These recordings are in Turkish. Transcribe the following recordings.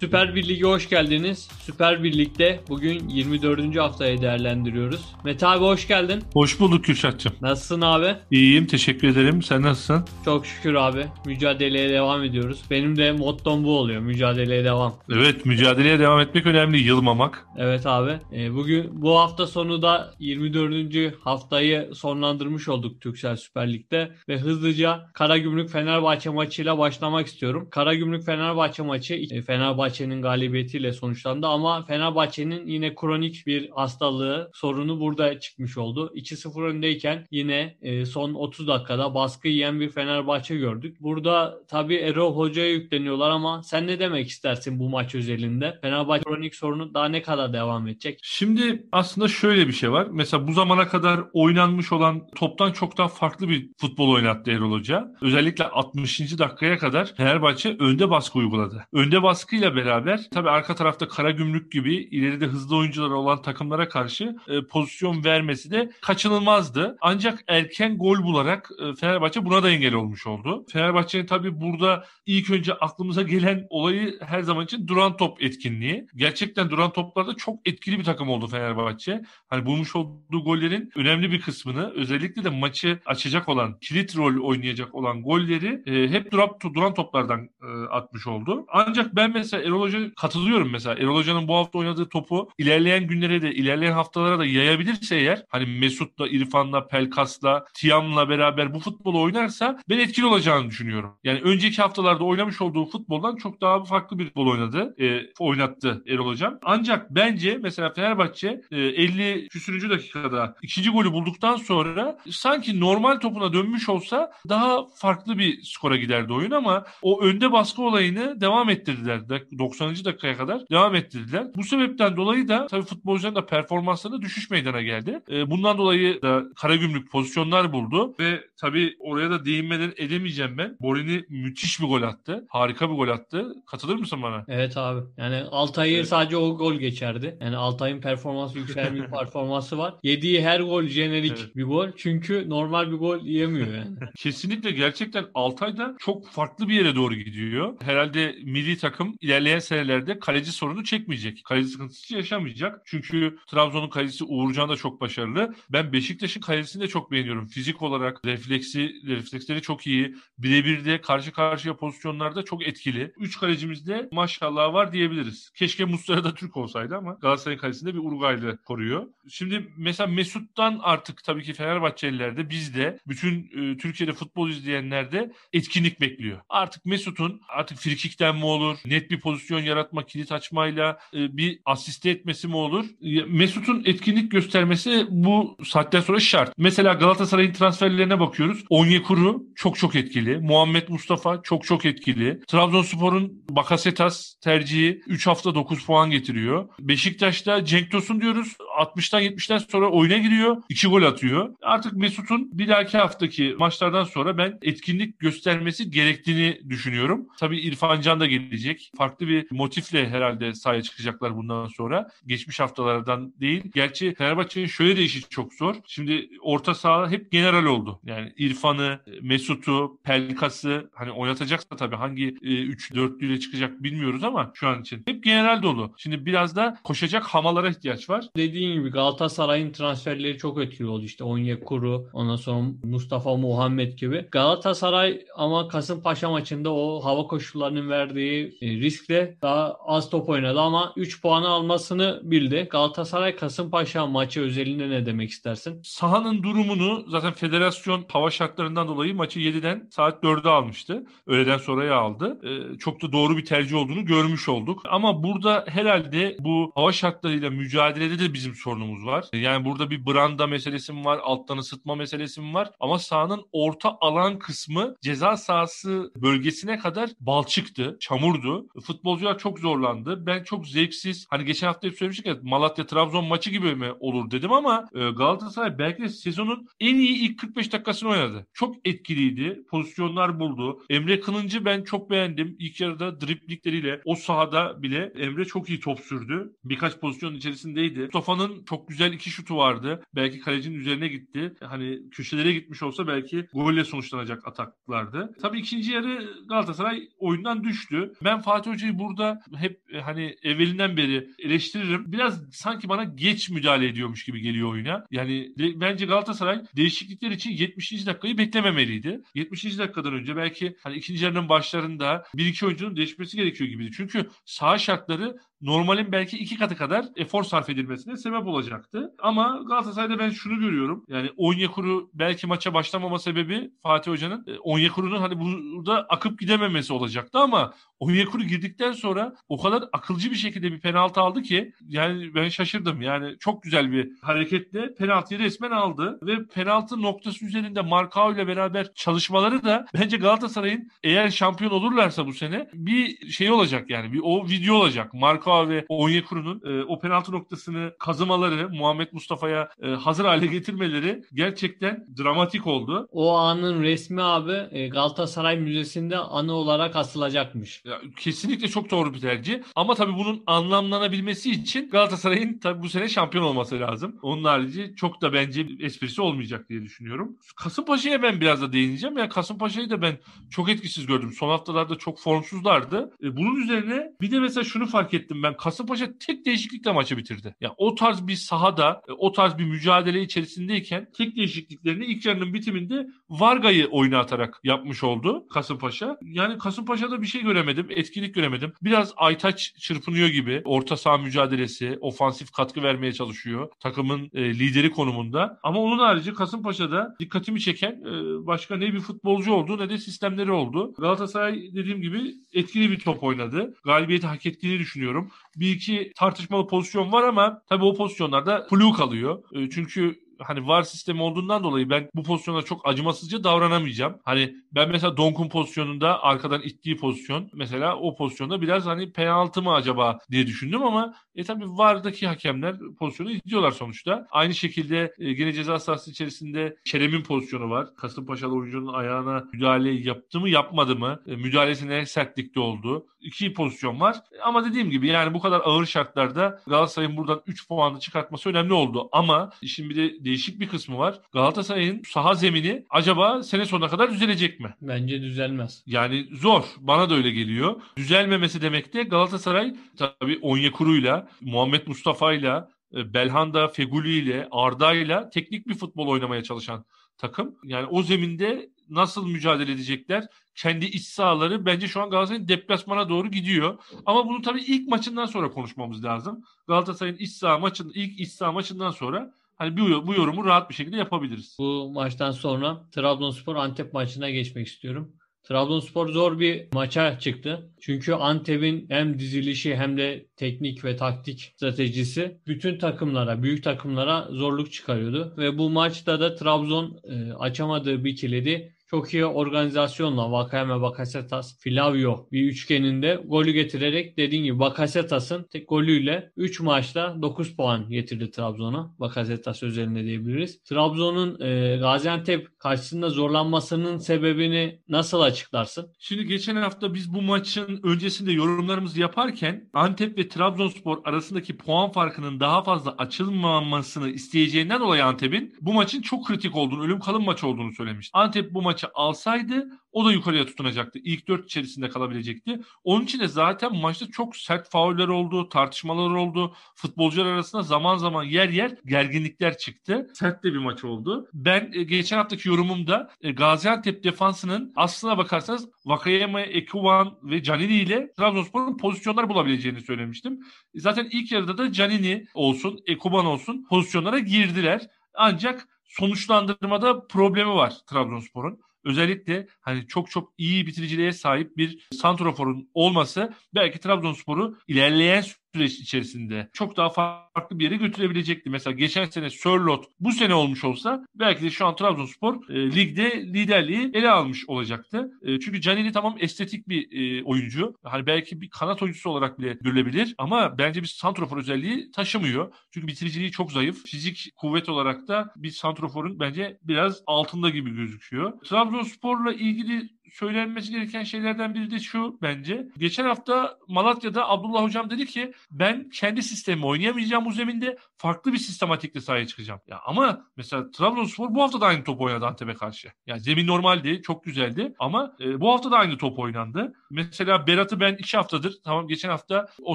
Süper Birlik'e hoş geldiniz. Süper Birlik'te bugün 24. haftayı değerlendiriyoruz. Mete abi hoş geldin. Hoş bulduk Kürşat'cığım. Nasılsın abi? İyiyim teşekkür ederim. Sen nasılsın? Çok şükür abi. Mücadeleye devam ediyoruz. Benim de mottom bu oluyor. Mücadeleye devam. Evet mücadeleye devam etmek önemli. Yılmamak. Evet abi. E, bugün bu hafta sonu da 24. haftayı sonlandırmış olduk Türksel Süper Lig'de ve hızlıca Karagümrük Fenerbahçe maçıyla başlamak istiyorum. Karagümrük Fenerbahçe maçı e, Fenerbahçe'nin galibiyetiyle sonuçlandı ama Fenerbahçe'nin yine kronik bir hastalığı sorunu burada çıkmış oldu. 2-0 öndeyken yine e, son 30 dakikada baskı yiyen bir Fenerbahçe gördük. Burada tabii Erol Hoca'ya yükleniyorlar ama sen ne demek istersin bu maç özelinde? Fenerbahçe kronik sorunu daha ne kadar devam edecek? Şimdi aslında şöyle bir şey var. Mesela bu zamana kadar oynanmış olan toptan çok daha farklı bir futbol oynattı Erol Hoca. Özellikle 60. dakikaya kadar Fenerbahçe önde baskı uyguladı. Önde baskıyla beraber tabii arka tarafta Karagümrük gibi ileride hızlı oyuncular olan takımlara karşı e, pozisyon vermesi de kaçınılmazdı. Ancak erken gol bularak e, Fenerbahçe buna da engel olmuş oldu. Fenerbahçe'nin tabii burada ilk önce aklımıza gelen olayı her zaman için duran top etkinliği. Gerçekten duran toplarda çok etkili bir takım oldu Fenerbahçe. Hani bulmuş olduğu gollerin önemli bir kısmını özellikle de maçı açacak olan, kilit rol oynayacak olan golleri e, hep duran, duran toplardan e, atmış oldu. Ancak ben mesela Erol Hoca katılıyorum mesela. Erol Hoca'nın bu hafta oynadığı topu ilerleyen günlere de ilerleyen haftalara da yayabilirse eğer hani Mesut'la, İrfan'la, Pelkas'la, Tiam'la beraber bu futbolu oynarsa ben etkili olacağını düşünüyorum. Yani önceki haftalarda oynamış olduğu futboldan çok daha farklı bir futbol oynadı. E, oynattı Erol Hocam. Ancak bence mesela Fenerbahçe e, 50 küsürüncü dakikada ikinci golü bulduktan sonra sanki normal topuna dönmüş olsa daha farklı bir skora giderdi oyun ama o önde baskı olayını devam ettirdiler. 90. dakikaya kadar devam ettirdiler. Bu sebepten dolayı da tabii futbolcuların da performanslarında düşüş meydana geldi. E, bundan dolayı da Karagümrük pozisyonlar buldu ve tabii oraya da değinmeden edemeyeceğim ben. Borini müthiş bir gol attı. Harika bir gol attı. Katılır mısın bana? Evet abi. Yani Altay'ı Evet. sadece o gol geçerdi. Yani Altay'ın performansı yükselen bir performansı var. Yediği her gol jenerik Evet. bir gol. Çünkü normal bir gol yemiyor yani. Kesinlikle gerçekten Altay da çok farklı bir yere doğru gidiyor. Herhalde milli takım ilerleyen senelerde kaleci sorunu çekmeyecek. Kaleci sıkıntısı yaşamayacak. Çünkü Trabzon'un kalecisi Uğurcan da çok başarılı. Ben Beşiktaş'ın kalecisini de çok beğeniyorum. Fizik olarak refleksi, refleksleri çok iyi. Birebir de karşı karşıya pozisyonlarda çok etkili. Üç kalecimiz de maşallah var diyebiliriz. Keşke Muslera da Türk olsaydı ama Galatasaray'ın kalesinde bir Uruguaylı koruyor. Şimdi mesela Mesut'tan artık tabii ki Fenerbahçeliler de biz de bütün e, Türkiye'de futbol izleyenler de etkinlik bekliyor. Artık Mesut'un artık frikikten mi olur, net bir pozisyon yaratma, kilit açmayla e, bir asiste etmesi mi olur? E, Mesut'un etkinlik göstermesi bu saatten sonra şart. Mesela Galatasaray'ın transferlerine bakıyoruz. Onyekuru çok çok etkili. Muhammed Mustafa çok çok etkili. Trabzonspor'un Bakasetas tercihi 3 hafta 9 puan getiriyor. Beşiktaş'ta Cenk Tosun diyoruz. 60'tan 70'ten sonra oyuna giriyor. 2 gol atıyor. Artık Mesut'un bir dahaki haftaki maçlardan sonra ben etkinlik göstermesi gerektiğini düşünüyorum. Tabii İrfan Can da gelecek. Farklı bir motifle herhalde sahaya çıkacaklar bundan sonra. Geçmiş haftalardan değil. Gerçi Fenerbahçe'nin şöyle de işi çok zor. Şimdi orta saha hep general oldu. Yani İrfan'ı, Mesut'u, Pelkas'ı hani oynatacaksa tabii hangi 3-4'lüyle çıkacak bilmiyoruz ama şu an için. Hep general dolu. Şimdi biraz da koşacak hamalara ihtiyaç var. Dediğin gibi Galatasaray'ın transferleri çok etkili oldu. İşte Onyekuru, ondan sonra Mustafa Muhammed gibi. Galatasaray ama Kasımpaşa maçında o hava koşullarının verdiği e, riskle daha az top oynadı ama 3 puanı almasını bildi. Galatasaray Kasımpaşa maçı özelinde ne demek istersin? Sahanın durumunu zaten federasyon hava şartlarından dolayı maçı 7'den saat 4'e almıştı. Öğleden sonraya aldı. Ee, çok da doğru bir tercih olduğunu görmüş olduk. Ama burada herhalde bu hava şartlarıyla mücadelede de bizim sorunumuz var. Yani burada bir branda meselesi mi var, alttan ısıtma meselesi mi var? Ama sahanın orta alan kısmı ceza sahası bölgesine kadar balçıktı, çamurdu. Futbolcular çok zorlandı. Ben çok zevksiz, hani geçen hafta hep söylemiştik ya Malatya Trabzon maçı gibi mi olur dedim ama e, Galatasaray belki de sezonun en iyi ilk 45 dakikasını oynadı. Çok etkiliydi. Pozisyonlar buldu. Emre Kılıncı ben çok beğendim. İlk yarıda driplikleriyle o sahada bile Emre çok iyi top sürdü. Birkaç pozisyon içerisindeydi. Mustafa'nın Ozan'ın çok güzel iki şutu vardı. Belki kalecinin üzerine gitti. Hani köşelere gitmiş olsa belki golle sonuçlanacak ataklardı. Tabii ikinci yarı Galatasaray oyundan düştü. Ben Fatih Hoca'yı burada hep e, hani evvelinden beri eleştiririm. Biraz sanki bana geç müdahale ediyormuş gibi geliyor oyuna. Yani de, bence Galatasaray değişiklikler için 70. dakikayı beklememeliydi. 70. dakikadan önce belki hani ikinci yarının başlarında bir iki oyuncunun değişmesi gerekiyor gibiydi. Çünkü saha şartları normalin belki iki katı kadar efor sarf edilmesine sebep olacaktı. Ama Galatasaray'da ben şunu görüyorum. Yani Onyekuru belki maça başlamama sebebi Fatih Hoca'nın e, Onyekuru'nun hani burada akıp gidememesi olacaktı ama Onyekuru girdikten sonra o kadar akılcı bir şekilde bir penaltı aldı ki yani ben şaşırdım. Yani çok güzel bir hareketle penaltıyı resmen aldı ve penaltı noktası üzerinde Markao ile beraber çalışmaları da bence Galatasaray'ın eğer şampiyon olurlarsa bu sene bir şey olacak yani bir o video olacak. Markao ve Onyekuru'nun e, o penaltı noktasını kazımaları, Muhammed Mustafa'ya e, hazır hale getirmeleri gerçekten dramatik oldu. O anın resmi abi e, Galatasaray Müzesi'nde anı olarak asılacakmış. Ya, kesinlikle çok doğru bir tercih. Ama tabii bunun anlamlanabilmesi için Galatasaray'ın tabii bu sene şampiyon olması lazım. Onun harici çok da bence esprisi olmayacak diye düşünüyorum. Kasımpaşa'ya ben biraz da değineceğim. Ya Kasımpaşa'yı da ben çok etkisiz gördüm. Son haftalarda çok formsuzlardı. E, bunun üzerine bir de mesela şunu fark ettim ben. Kasımpaşa tek değişiklikle maçı bitirdi. Ya yani o tarz bir sahada, e, o tarz bir mücadele içerisindeyken tek değişikliklerini ilk yarının bitiminde Varga'yı oyuna atarak yapmış oldu Kasımpaşa. Yani Kasımpaşa'da bir şey göremedim. Etkinlik göremedim. Biraz Aytaç çırpınıyor gibi. Orta saha mücadelesi, ofansif katkı vermeye çalışıyor. Takımın e, lideri konumunda. Ama onun harici Kasımpaşa'da dikkatimi çeken e, başka ne bir futbolcu oldu ne de sistemleri oldu. Galatasaray dediğim gibi etkili bir top oynadı. Galibiyeti hak ettiğini düşünüyorum. Bir iki tartışmalı pozisyon var ama tabii o pozisyonlarda flu kalıyor. E, çünkü hani var sistemi olduğundan dolayı ben bu pozisyonda çok acımasızca davranamayacağım. Hani ben mesela Donk'un pozisyonunda arkadan ittiği pozisyon mesela o pozisyonda biraz hani penaltı mı acaba diye düşündüm ama e tabi VAR'daki hakemler pozisyonu izliyorlar sonuçta. Aynı şekilde e, gene ceza sahası içerisinde Kerem'in pozisyonu var. Kasımpaşalı oyuncunun ayağına müdahale yaptı mı yapmadı mı? E, müdahalesine sertlikte oldu. İki pozisyon var. Ama dediğim gibi yani bu kadar ağır şartlarda Galatasaray'ın buradan 3 puanı çıkartması önemli oldu. Ama işin bir de değişik bir kısmı var. Galatasaray'ın saha zemini acaba sene sonuna kadar düzelecek mi? Bence düzelmez. Yani zor. Bana da öyle geliyor. Düzelmemesi demek de Galatasaray tabii Onyekuru'yla, Muhammed Mustafa'yla, e, Belhanda Feguli ile Arda ile teknik bir futbol oynamaya çalışan takım. Yani o zeminde nasıl mücadele edecekler? Kendi iç sahaları bence şu an Galatasaray'ın deplasmana doğru gidiyor. Ama bunu tabii ilk maçından sonra konuşmamız lazım. Galatasaray'ın iç saha maçın ilk iç saha maçından sonra Hani bu, bu yorumu rahat bir şekilde yapabiliriz. Bu maçtan sonra Trabzonspor Antep maçına geçmek istiyorum. Trabzonspor zor bir maça çıktı. Çünkü Antep'in hem dizilişi hem de teknik ve taktik stratejisi bütün takımlara, büyük takımlara zorluk çıkarıyordu. Ve bu maçta da Trabzon e, açamadığı bir kilidi çok iyi organizasyonla Vakayeme Bakasetas, Flavio bir üçgeninde golü getirerek dediğim gibi Bakasetas'ın tek golüyle 3 maçta 9 puan getirdi Trabzon'a. Bakasetas özelinde diyebiliriz. Trabzon'un e, Gaziantep karşısında zorlanmasının sebebini nasıl açıklarsın? Şimdi geçen hafta biz bu maçın öncesinde yorumlarımızı yaparken Antep ve Trabzonspor arasındaki puan farkının daha fazla açılmamasını isteyeceğinden dolayı Antep'in bu maçın çok kritik olduğunu, ölüm kalım maç olduğunu söylemişti. Antep bu maçı maçı alsaydı o da yukarıya tutunacaktı. İlk dört içerisinde kalabilecekti. Onun için de zaten maçta çok sert fauller oldu, tartışmalar oldu. Futbolcular arasında zaman zaman yer yer gerginlikler çıktı. Sert de bir maç oldu. Ben e, geçen haftaki yorumumda e, Gaziantep defansının aslına bakarsanız Vakayeme, Ekuban ve Canini ile Trabzonspor'un pozisyonlar bulabileceğini söylemiştim. Zaten ilk yarıda da Canini olsun, Ekuban olsun pozisyonlara girdiler. Ancak sonuçlandırmada problemi var Trabzonspor'un özellikle hani çok çok iyi bitiriciliğe sahip bir santroforun olması belki Trabzonspor'u ilerleyen süreç içerisinde çok daha farklı bir yere götürebilecekti. Mesela geçen sene Sörlot bu sene olmuş olsa belki de şu an Trabzonspor e, ligde liderliği ele almış olacaktı. E, çünkü Canini tamam estetik bir e, oyuncu. Hani belki bir kanat oyuncusu olarak bile görülebilir ama bence bir santrofor özelliği taşımıyor. Çünkü bitiriciliği çok zayıf. Fizik kuvvet olarak da bir santroforun bence biraz altında gibi gözüküyor. Trabzonspor'la ilgili söylenmesi gereken şeylerden biri de şu bence. Geçen hafta Malatya'da Abdullah Hocam dedi ki ben kendi sistemi oynayamayacağım bu zeminde farklı bir sistematikle sahaya çıkacağım. Ya ama mesela Trabzonspor bu hafta da aynı top oynadı Antep'e karşı. Yani zemin normaldi, çok güzeldi ama e, bu hafta da aynı top oynandı. Mesela Berat'ı ben iki haftadır tamam geçen hafta o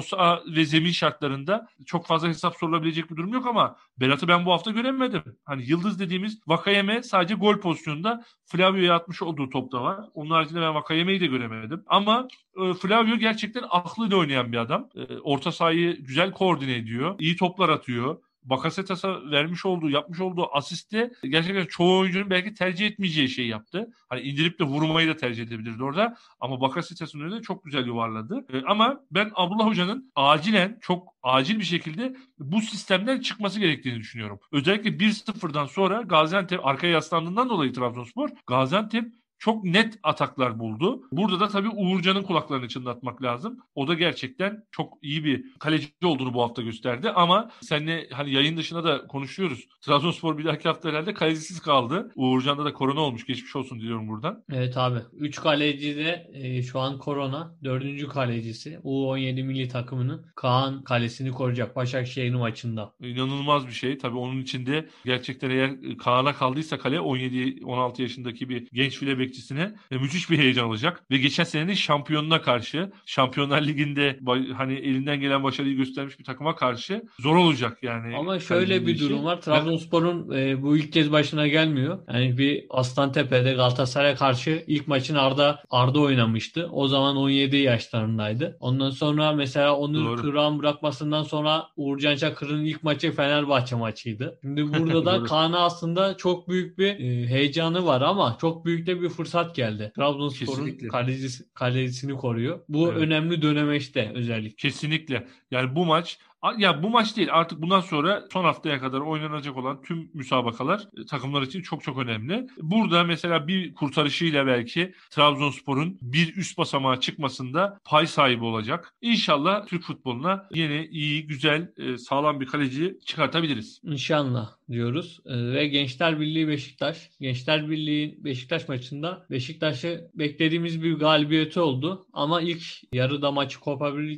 saha ve zemin şartlarında çok fazla hesap sorulabilecek bir durum yok ama Berat'ı ben bu hafta göremedim. Hani yıldız dediğimiz Vakayeme sadece gol pozisyonunda Flavio'ya atmış olduğu topta var. Onun haricinde ben Vakayeme'yi de göremedim. Ama e, Flavio gerçekten aklıyla oynayan bir adam. E, orta sahayı güzel koordine ediyor. İyi toplar atıyor. Bakasetas'a vermiş olduğu, yapmış olduğu asiste gerçekten çoğu oyuncunun belki tercih etmeyeceği şeyi yaptı. Hani indirip de vurmayı da tercih edebilirdi orada. Ama Bakasetas'ın önünde çok güzel yuvarladı. E, ama ben Abdullah Hoca'nın acilen, çok acil bir şekilde bu sistemden çıkması gerektiğini düşünüyorum. Özellikle 1-0'dan sonra Gaziantep arkaya yaslandığından dolayı Trabzonspor Gaziantep çok net ataklar buldu. Burada da tabii Uğurcan'ın kulaklarını çınlatmak lazım. O da gerçekten çok iyi bir kaleci olduğunu bu hafta gösterdi ama seninle hani yayın dışında da konuşuyoruz. Trabzonspor bir dahaki hafta herhalde kalecisiz kaldı. Uğurcan'da da korona olmuş. Geçmiş olsun diliyorum buradan. Evet abi. 3 kaleci de e, şu an korona. 4. kalecisi. U17 milli takımının Kaan kalesini koruyacak Başakşehir maçında. İnanılmaz bir şey. Tabii onun içinde gerçekten eğer Kaan'a kaldıysa kale 17-16 yaşındaki bir genç file bekçisine e, müthiş bir heyecan olacak. Ve geçen senenin şampiyonuna karşı Şampiyonlar Ligi'nde hani elinden gelen başarıyı göstermiş bir takıma karşı zor olacak yani. Ama şöyle bir durum var. Trabzonspor'un e, bu ilk kez başına gelmiyor. Yani bir Aslantepe'de Galatasaray'a karşı ilk maçın Arda Arda oynamıştı. O zaman 17 yaşlarındaydı. Ondan sonra mesela onu Kıran bırakmasından sonra Uğurcan Çakır'ın ilk maçı Fenerbahçe maçıydı. Şimdi burada da Kaan'a aslında çok büyük bir e, heyecanı var ama çok büyük de bir fırsat geldi. Trabzonspor'un kalecisi, kalecisini koruyor. Bu evet. önemli dönemeçte özellikle. Kesinlikle. Yani bu maç ya bu maç değil artık bundan sonra son haftaya kadar oynanacak olan tüm müsabakalar e, takımlar için çok çok önemli. Burada mesela bir kurtarışıyla belki Trabzonspor'un bir üst basamağa çıkmasında pay sahibi olacak. İnşallah Türk futboluna yeni, iyi, güzel, e, sağlam bir kaleci çıkartabiliriz. İnşallah diyoruz. E, ve Gençler Birliği Beşiktaş. Gençler Birliği Beşiktaş maçında Beşiktaş'ı beklediğimiz bir galibiyeti oldu. Ama ilk yarıda maçı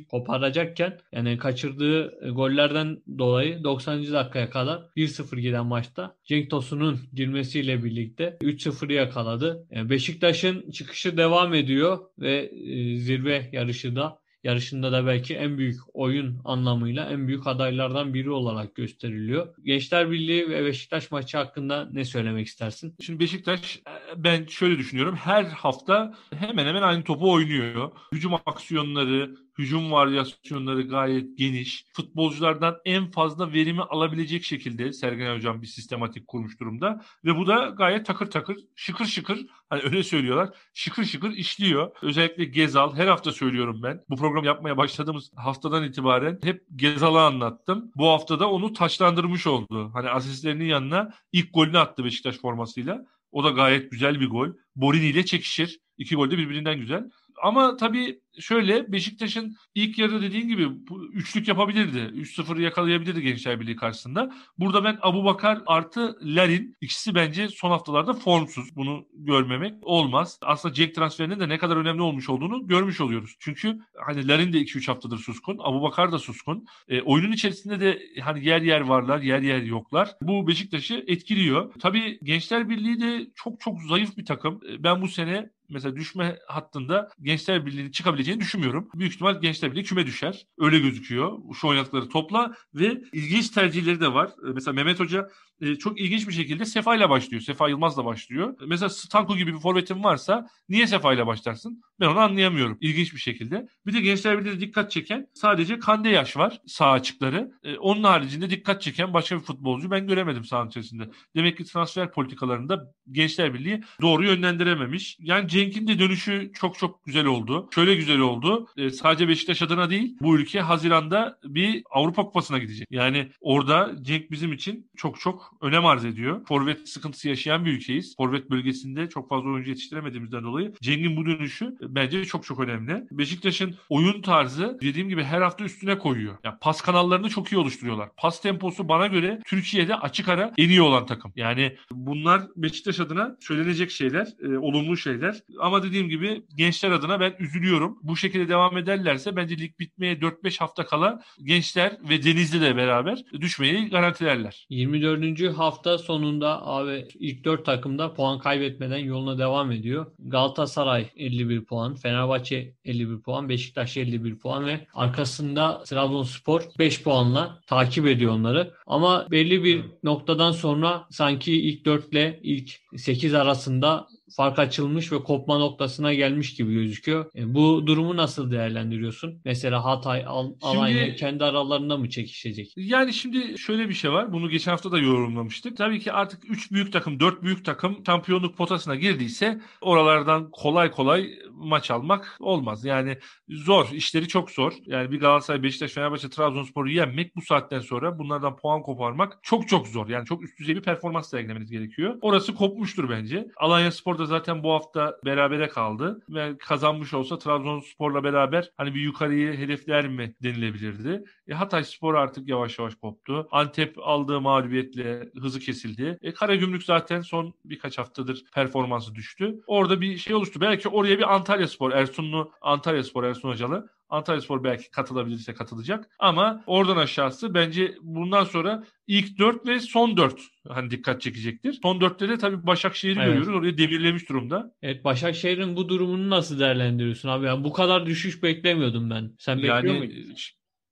koparacakken yani kaçırdığı gollerden dolayı 90. dakikaya kadar 1-0 giden maçta Cenk Tosun'un girmesiyle birlikte 3-0'ı yakaladı. E, Beşiktaş'ın çıkışı devam ediyor ve e, zirve yarışı da yarışında da belki en büyük oyun anlamıyla en büyük adaylardan biri olarak gösteriliyor. Gençler Birliği ve Beşiktaş maçı hakkında ne söylemek istersin? Şimdi Beşiktaş ben şöyle düşünüyorum. Her hafta hemen hemen aynı topu oynuyor. Hücum aksiyonları, hücum varyasyonları gayet geniş. Futbolculardan en fazla verimi alabilecek şekilde Sergen Hocam bir sistematik kurmuş durumda. Ve bu da gayet takır takır, şıkır şıkır, hani öyle söylüyorlar, şıkır şıkır işliyor. Özellikle Gezal, her hafta söylüyorum ben. Bu program yapmaya başladığımız haftadan itibaren hep Gezal'ı anlattım. Bu haftada onu taçlandırmış oldu. Hani asistlerinin yanına ilk golünü attı Beşiktaş formasıyla. O da gayet güzel bir gol. Borini ile çekişir. İki gol de birbirinden güzel. Ama tabii şöyle Beşiktaş'ın ilk yarıda dediğin gibi üçlük yapabilirdi. 3-0 yakalayabilirdi Gençler Birliği karşısında. Burada ben Abu Bakar artı Larin ikisi bence son haftalarda formsuz. Bunu görmemek olmaz. Aslında Jack transferinin de ne kadar önemli olmuş olduğunu görmüş oluyoruz. Çünkü hani Larin de 2-3 haftadır suskun. Abu Bakar da suskun. E, oyunun içerisinde de hani yer yer varlar, yer yer yoklar. Bu Beşiktaş'ı etkiliyor. Tabii Gençler Birliği de çok çok zayıf bir takım. E, ben bu sene mesela düşme hattında Gençler Birliği çıkabileceğini düşünmüyorum. Büyük ihtimal Gençler Birliği küme düşer. Öyle gözüküyor. Şu oynadıkları topla ve ilginç tercihleri de var. Ee, mesela Mehmet Hoca e, çok ilginç bir şekilde Sefa ile başlıyor. Sefa Yılmaz'la başlıyor. Mesela Stanko gibi bir forvetin varsa niye Sefa ile başlarsın? Ben onu anlayamıyorum. İlginç bir şekilde. Bir de Gençler Birliği'de dikkat çeken sadece Kande Yaş var sağ açıkları. E, onun haricinde dikkat çeken başka bir futbolcu ben göremedim sahanın içerisinde. Demek ki transfer politikalarında Gençler Birliği doğru yönlendirememiş. Yani Cenk'in de dönüşü çok çok güzel oldu. Şöyle güzel oldu. E, sadece Beşiktaş adına değil bu ülke Haziran'da bir Avrupa Kupası'na gidecek. Yani orada Cenk bizim için çok çok çok önem arz ediyor. Forvet sıkıntısı yaşayan bir ülkeyiz. Forvet bölgesinde çok fazla oyuncu yetiştiremediğimizden dolayı Ceng'in bu dönüşü bence çok çok önemli. Beşiktaş'ın oyun tarzı dediğim gibi her hafta üstüne koyuyor. Yani pas kanallarını çok iyi oluşturuyorlar. Pas temposu bana göre Türkiye'de açık ara en iyi olan takım. Yani bunlar Beşiktaş adına söylenecek şeyler, e, olumlu şeyler. Ama dediğim gibi gençler adına ben üzülüyorum. Bu şekilde devam ederlerse bence lig bitmeye 4-5 hafta kala gençler ve Denizli de beraber düşmeyi garantilerler. 24. hafta sonunda abi ilk 4 takımda puan kaybetmeden yoluna devam ediyor. Galatasaray 51 puan, Fenerbahçe 51 puan, Beşiktaş 51 puan ve arkasında Trabzonspor 5 puanla takip ediyor onları. Ama belli bir noktadan sonra sanki ilk 4 ile ilk 8 arasında fark açılmış ve kopma noktasına gelmiş gibi gözüküyor. E, bu durumu nasıl değerlendiriyorsun? Mesela Hatay, Al Alanya kendi aralarında mı çekişecek? Yani şimdi şöyle bir şey var. Bunu geçen hafta da yorumlamıştık. Tabii ki artık 3 büyük takım, 4 büyük takım şampiyonluk potasına girdiyse oralardan kolay kolay maç almak olmaz. Yani zor. işleri çok zor. Yani bir Galatasaray, Beşiktaş, Fenerbahçe, Trabzonspor'u yenmek bu saatten sonra bunlardan puan koparmak çok çok zor. Yani çok üst düzey bir performans sergilemeniz gerekiyor. Orası kopmuştur bence. Alanya Spor da zaten bu hafta berabere kaldı ve kazanmış olsa Trabzonspor'la beraber hani bir yukarıyı hedefler mi denilebilirdi. E, Hatay Spor artık yavaş yavaş koptu. Antep aldığı mağlubiyetle hızı kesildi. E, Karagümrük zaten son birkaç haftadır performansı düştü. Orada bir şey oluştu. Belki oraya bir Antalya Spor, Ersunlu Antalya Spor, Ersun Hocalı Antalya Spor belki katılabilirse katılacak. Ama oradan aşağısı bence bundan sonra ilk 4 ve son 4 hani dikkat çekecektir. Son 4'te de tabii Başakşehir'i evet. görüyoruz. Orayı demirlemiş durumda. Evet Başakşehir'in bu durumunu nasıl değerlendiriyorsun abi? Yani bu kadar düşüş beklemiyordum ben. Sen bekliyor yani, muydun?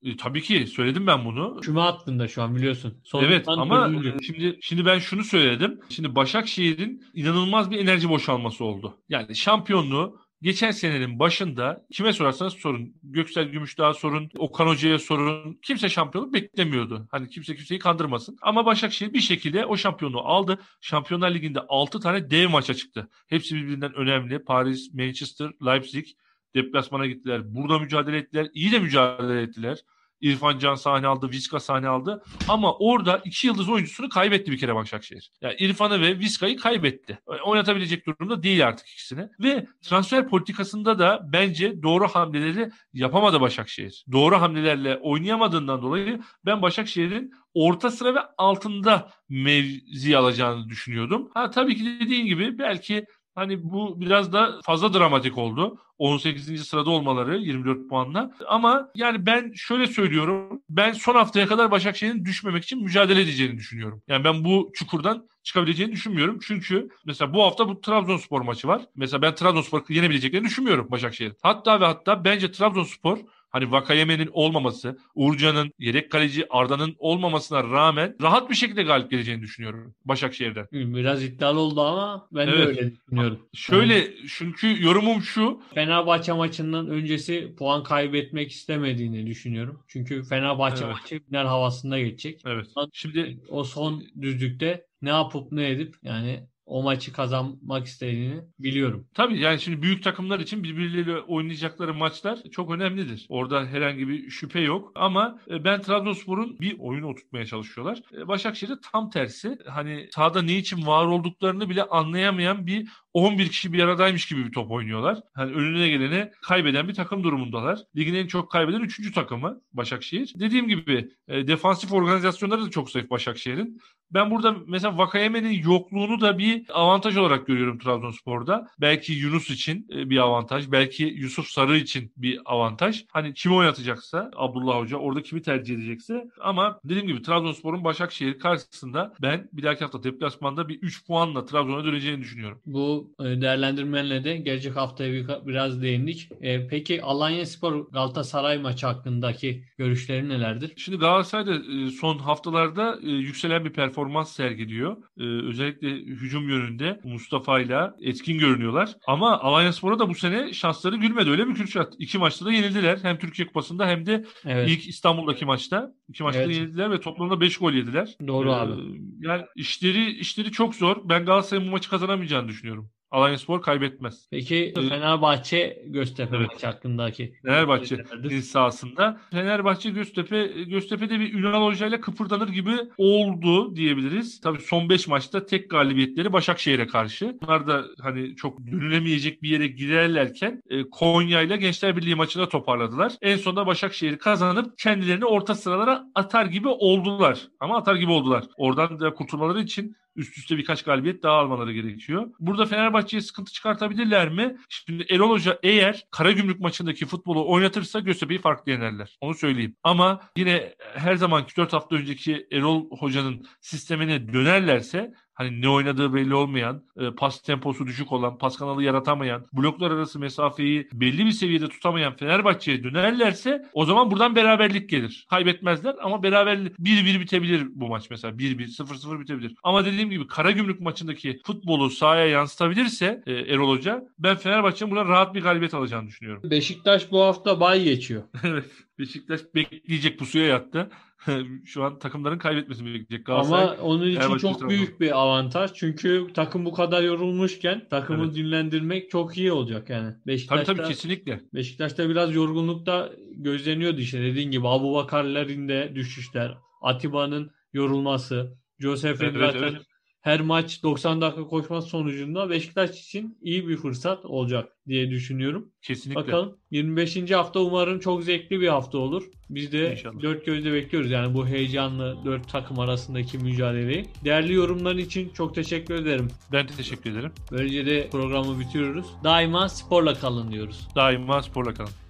E, tabii ki söyledim ben bunu. Küme hattında şu an biliyorsun. Son evet ama şimdi şimdi ben şunu söyledim. Şimdi Başakşehir'in inanılmaz bir enerji boşalması oldu. Yani şampiyonluğu geçen senenin başında kime sorarsanız sorun. Göksel Gümüşdağ sorun, Okan Hoca'ya sorun. Kimse şampiyonluk beklemiyordu. Hani kimse kimseyi kandırmasın. Ama Başakşehir bir şekilde o şampiyonluğu aldı. Şampiyonlar Ligi'nde 6 tane dev maça çıktı. Hepsi birbirinden önemli. Paris, Manchester, Leipzig deplasmana gittiler. Burada mücadele ettiler. İyi de mücadele ettiler. İrfan Can sahne aldı, Vizca sahne aldı. Ama orada iki yıldız oyuncusunu kaybetti bir kere Başakşehir. Yani İrfan'ı ve Vizca'yı kaybetti. Oynatabilecek durumda değil artık ikisini. Ve transfer politikasında da bence doğru hamleleri yapamadı Başakşehir. Doğru hamlelerle oynayamadığından dolayı ben Başakşehir'in orta sıra ve altında mevzi alacağını düşünüyordum. Ha tabii ki dediğin gibi belki Hani bu biraz da fazla dramatik oldu. 18. sırada olmaları 24 puanla. Ama yani ben şöyle söylüyorum. Ben son haftaya kadar Başakşehir'in düşmemek için mücadele edeceğini düşünüyorum. Yani ben bu çukurdan çıkabileceğini düşünmüyorum. Çünkü mesela bu hafta bu Trabzonspor maçı var. Mesela ben Trabzonspor'u yenebileceklerini düşünmüyorum Başakşehir. Hatta ve hatta bence Trabzonspor Hani Vakayeme'nin olmaması, Uğurcan'ın, yedek kaleci Arda'nın olmamasına rağmen rahat bir şekilde galip geleceğini düşünüyorum Başakşehir'den. Biraz iddialı oldu ama ben evet. de öyle düşünüyorum. Şöyle yani, çünkü yorumum şu. Fenerbahçe maçından öncesi puan kaybetmek istemediğini düşünüyorum. Çünkü Fenerbahçe evet. maçı final havasında geçecek. Evet. Şimdi o son düzlükte ne yapıp ne edip yani o maçı kazanmak istediğini biliyorum. Tabii yani şimdi büyük takımlar için birbirleriyle oynayacakları maçlar çok önemlidir. Orada herhangi bir şüphe yok. Ama e, ben Trabzonspor'un bir oyunu oturtmaya çalışıyorlar. E, Başakşehir'de tam tersi. Hani sahada ne için var olduklarını bile anlayamayan bir 11 kişi bir aradaymış gibi bir top oynuyorlar. Hani önüne geleni kaybeden bir takım durumundalar. Ligin en çok kaybeden 3. takımı Başakşehir. Dediğim gibi e, defansif organizasyonları da çok zayıf Başakşehir'in. Ben burada mesela Vakayeme'nin yokluğunu da bir avantaj olarak görüyorum Trabzonspor'da. Belki Yunus için e, bir avantaj. Belki Yusuf Sarı için bir avantaj. Hani kimi oynatacaksa Abdullah Hoca orada kimi tercih edecekse. Ama dediğim gibi Trabzonspor'un Başakşehir karşısında ben bir dahaki hafta deplasmanda bir 3 puanla Trabzon'a döneceğini düşünüyorum. Bu e, değerlendirmenle de gelecek haftaya biraz değindik. E, peki Alanya Spor Galatasaray maçı hakkındaki görüşleri nelerdir? Şimdi Galatasaray'da son haftalarda yükselen bir performans sergiliyor. Özellikle hücum yönünde Mustafa ile etkin görünüyorlar. Ama Alanya Spor'a da bu sene şansları gülmedi öyle mi Kürşat? İki maçta da yenildiler. Hem Türkiye Kupası'nda hem de evet. ilk İstanbul'daki maçta. iki maçta evet. yenildiler ve toplamda 5 gol yediler. Doğru ee, abi. Yani işleri işleri çok zor. Ben Galatasaray'ın bu maçı kazanamayacağını düşünüyorum. Alanyaspor kaybetmez. Peki Evet. Fenerbahçe Göztepe Evet. maçı hakkındaki Fenerbahçe sahasında. Fenerbahçe Göztepe Göztepe'de bir Ünal Hoca ile kıpırdanır gibi oldu diyebiliriz. Tabii son 5 maçta tek galibiyetleri Başakşehir'e karşı. Bunlar da hani çok dönülemeyecek bir yere girerlerken e, Konya ile Gençler Birliği maçında toparladılar. En sonunda Başakşehir'i kazanıp kendilerini orta sıralara atar gibi oldular. Ama atar gibi oldular. Oradan da kurtulmaları için üst üste birkaç galibiyet daha almaları gerekiyor. Burada Fenerbahçe'ye sıkıntı çıkartabilirler mi? Şimdi Erol Hoca eğer Karagümrük maçındaki futbolu oynatırsa Göztepe'yi farklı yenerler. Onu söyleyeyim. Ama yine her zamanki 4 hafta önceki Erol Hoca'nın sistemine dönerlerse hani ne oynadığı belli olmayan, e, pas temposu düşük olan, pas kanalı yaratamayan, bloklar arası mesafeyi belli bir seviyede tutamayan Fenerbahçe'ye dönerlerse o zaman buradan beraberlik gelir. Kaybetmezler ama beraberlik 1-1 bitebilir bu maç mesela. 1-1, 0-0 bitebilir. Ama dediğim gibi Karagümrük maçındaki futbolu sahaya yansıtabilirse e, Erol Hoca ben Fenerbahçe'nin buna rahat bir galibiyet alacağını düşünüyorum. Beşiktaş bu hafta bay geçiyor. evet. Beşiktaş bekleyecek pusuya yattı. Şu an takımların kaybetmesini bekleyecek. Galatasaray Ama onun için Fenerbahçe çok büyük bir avantaj. Çünkü takım bu kadar yorulmuşken takımı Evet. dinlendirmek çok iyi olacak yani. Tabii Beşiktaş'ta, tabii kesinlikle. Beşiktaş'ta biraz yorgunlukta gözleniyordu işte dediğin gibi. Abu Bakar'ların de düşüşler. Atiba'nın yorulması. Josef'in Evet, zaten evet. Her maç 90 dakika koşması sonucunda Beşiktaş için iyi bir fırsat olacak diye düşünüyorum. Kesinlikle. Bakalım 25. hafta umarım çok zevkli bir hafta olur. Biz de İnşallah. dört gözle bekliyoruz yani bu heyecanlı dört takım arasındaki mücadeleyi. Değerli yorumların için çok teşekkür ederim. Ben de teşekkür ederim. Böylece de programı bitiriyoruz. Daima sporla kalın diyoruz. Daima sporla kalın.